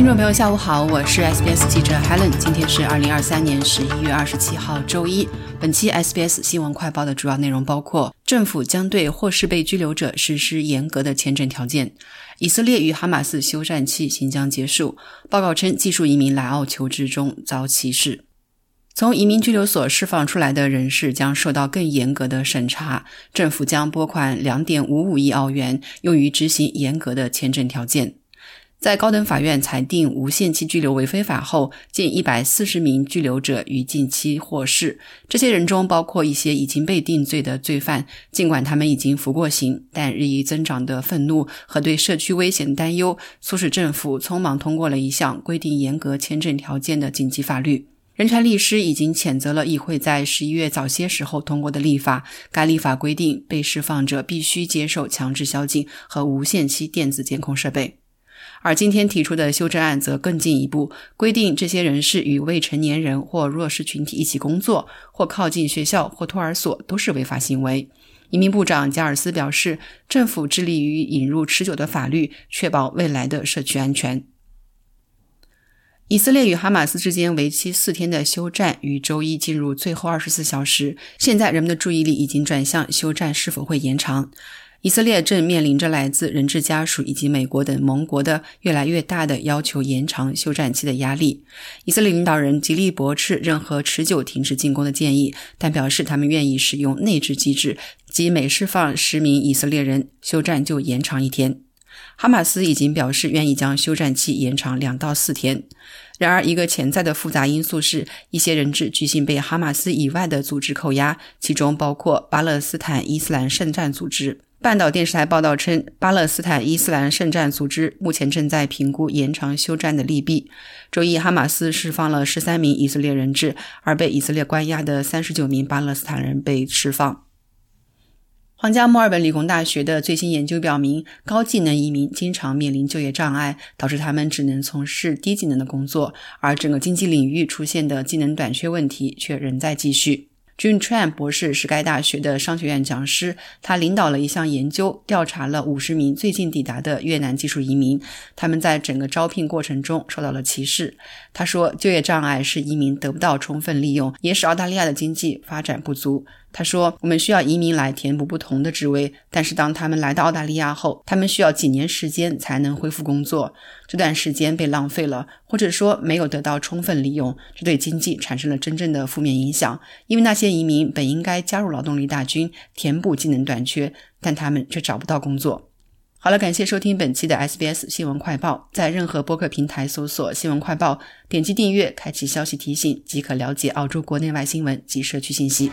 听众朋友，下午好，我是 SBS 记者 Helen。今天是二零二三年十一月二十七号，周一。本期 SBS 新闻快报的主要内容包括：政府将对或是被拘留者实施严格的签证条件；以色列与哈马斯休战期行将结束；报告称技术移民来澳求职中遭歧视；从移民拘留所释放出来的人士将受到更严格的审查；政府将拨款两点五五亿澳元用于执行严格的签证条件。在高等法院裁定无限期拘留为非法后，近一百四十名拘留者于近期获释。这些人中包括一些已经被定罪的罪犯，尽管他们已经服过刑，但日益增长的愤怒和对社区危险的担忧，促使政府匆忙通过了一项规定严格签证条件的紧急法律。人权律师已经谴责了议会在十一月早些时候通过的立法。该立法规定，被释放者必须接受强制宵禁和无限期电子监控设备。而今天提出的修正案则更进一步，规定这些人士与未成年人或弱势群体一起工作，或靠近学校或托儿所都是违法行为。移民部长加尔斯表示，政府致力于引入持久的法律，确保未来的社区安全。以色列与哈马斯之间为期四天的休战于周一进入最后二十四小时，现在人们的注意力已经转向休战是否会延长。以色列正面临着来自人质家属以及美国等盟国的越来越大的要求延长休战期的压力。以色列领导人极力驳斥任何持久停止进攻的建议，但表示他们愿意使用内置机制，即每释放十名以色列人，休战就延长一天。哈马斯已经表示愿意将休战期延长两到四天。然而，一个潜在的复杂因素是，一些人质据信被哈马斯以外的组织扣押，其中包括巴勒斯坦伊斯兰圣战组织。半岛电视台报道称，巴勒斯坦伊斯兰圣战组织目前正在评估延长休战的利弊。周一，哈马斯释放了十三名以色列人质，而被以色列关押的三十九名巴勒斯坦人被释放。皇家墨尔本理工大学的最新研究表明，高技能移民经常面临就业障碍，导致他们只能从事低技能的工作，而整个经济领域出现的技能短缺问题却仍在继续。Jun Tran 博士是该大学的商学院讲师，他领导了一项研究，调查了五十名最近抵达的越南技术移民，他们在整个招聘过程中受到了歧视。他说，就业障碍是移民得不到充分利用，也使澳大利亚的经济发展不足。他说：“我们需要移民来填补不同的职位，但是当他们来到澳大利亚后，他们需要几年时间才能恢复工作。这段时间被浪费了，或者说没有得到充分利用，这对经济产生了真正的负面影响。因为那些移民本应该加入劳动力大军，填补技能短缺，但他们却找不到工作。”好了，感谢收听本期的 SBS 新闻快报。在任何播客平台搜索“新闻快报”，点击订阅，开启消息提醒，即可了解澳洲国内外新闻及社区信息。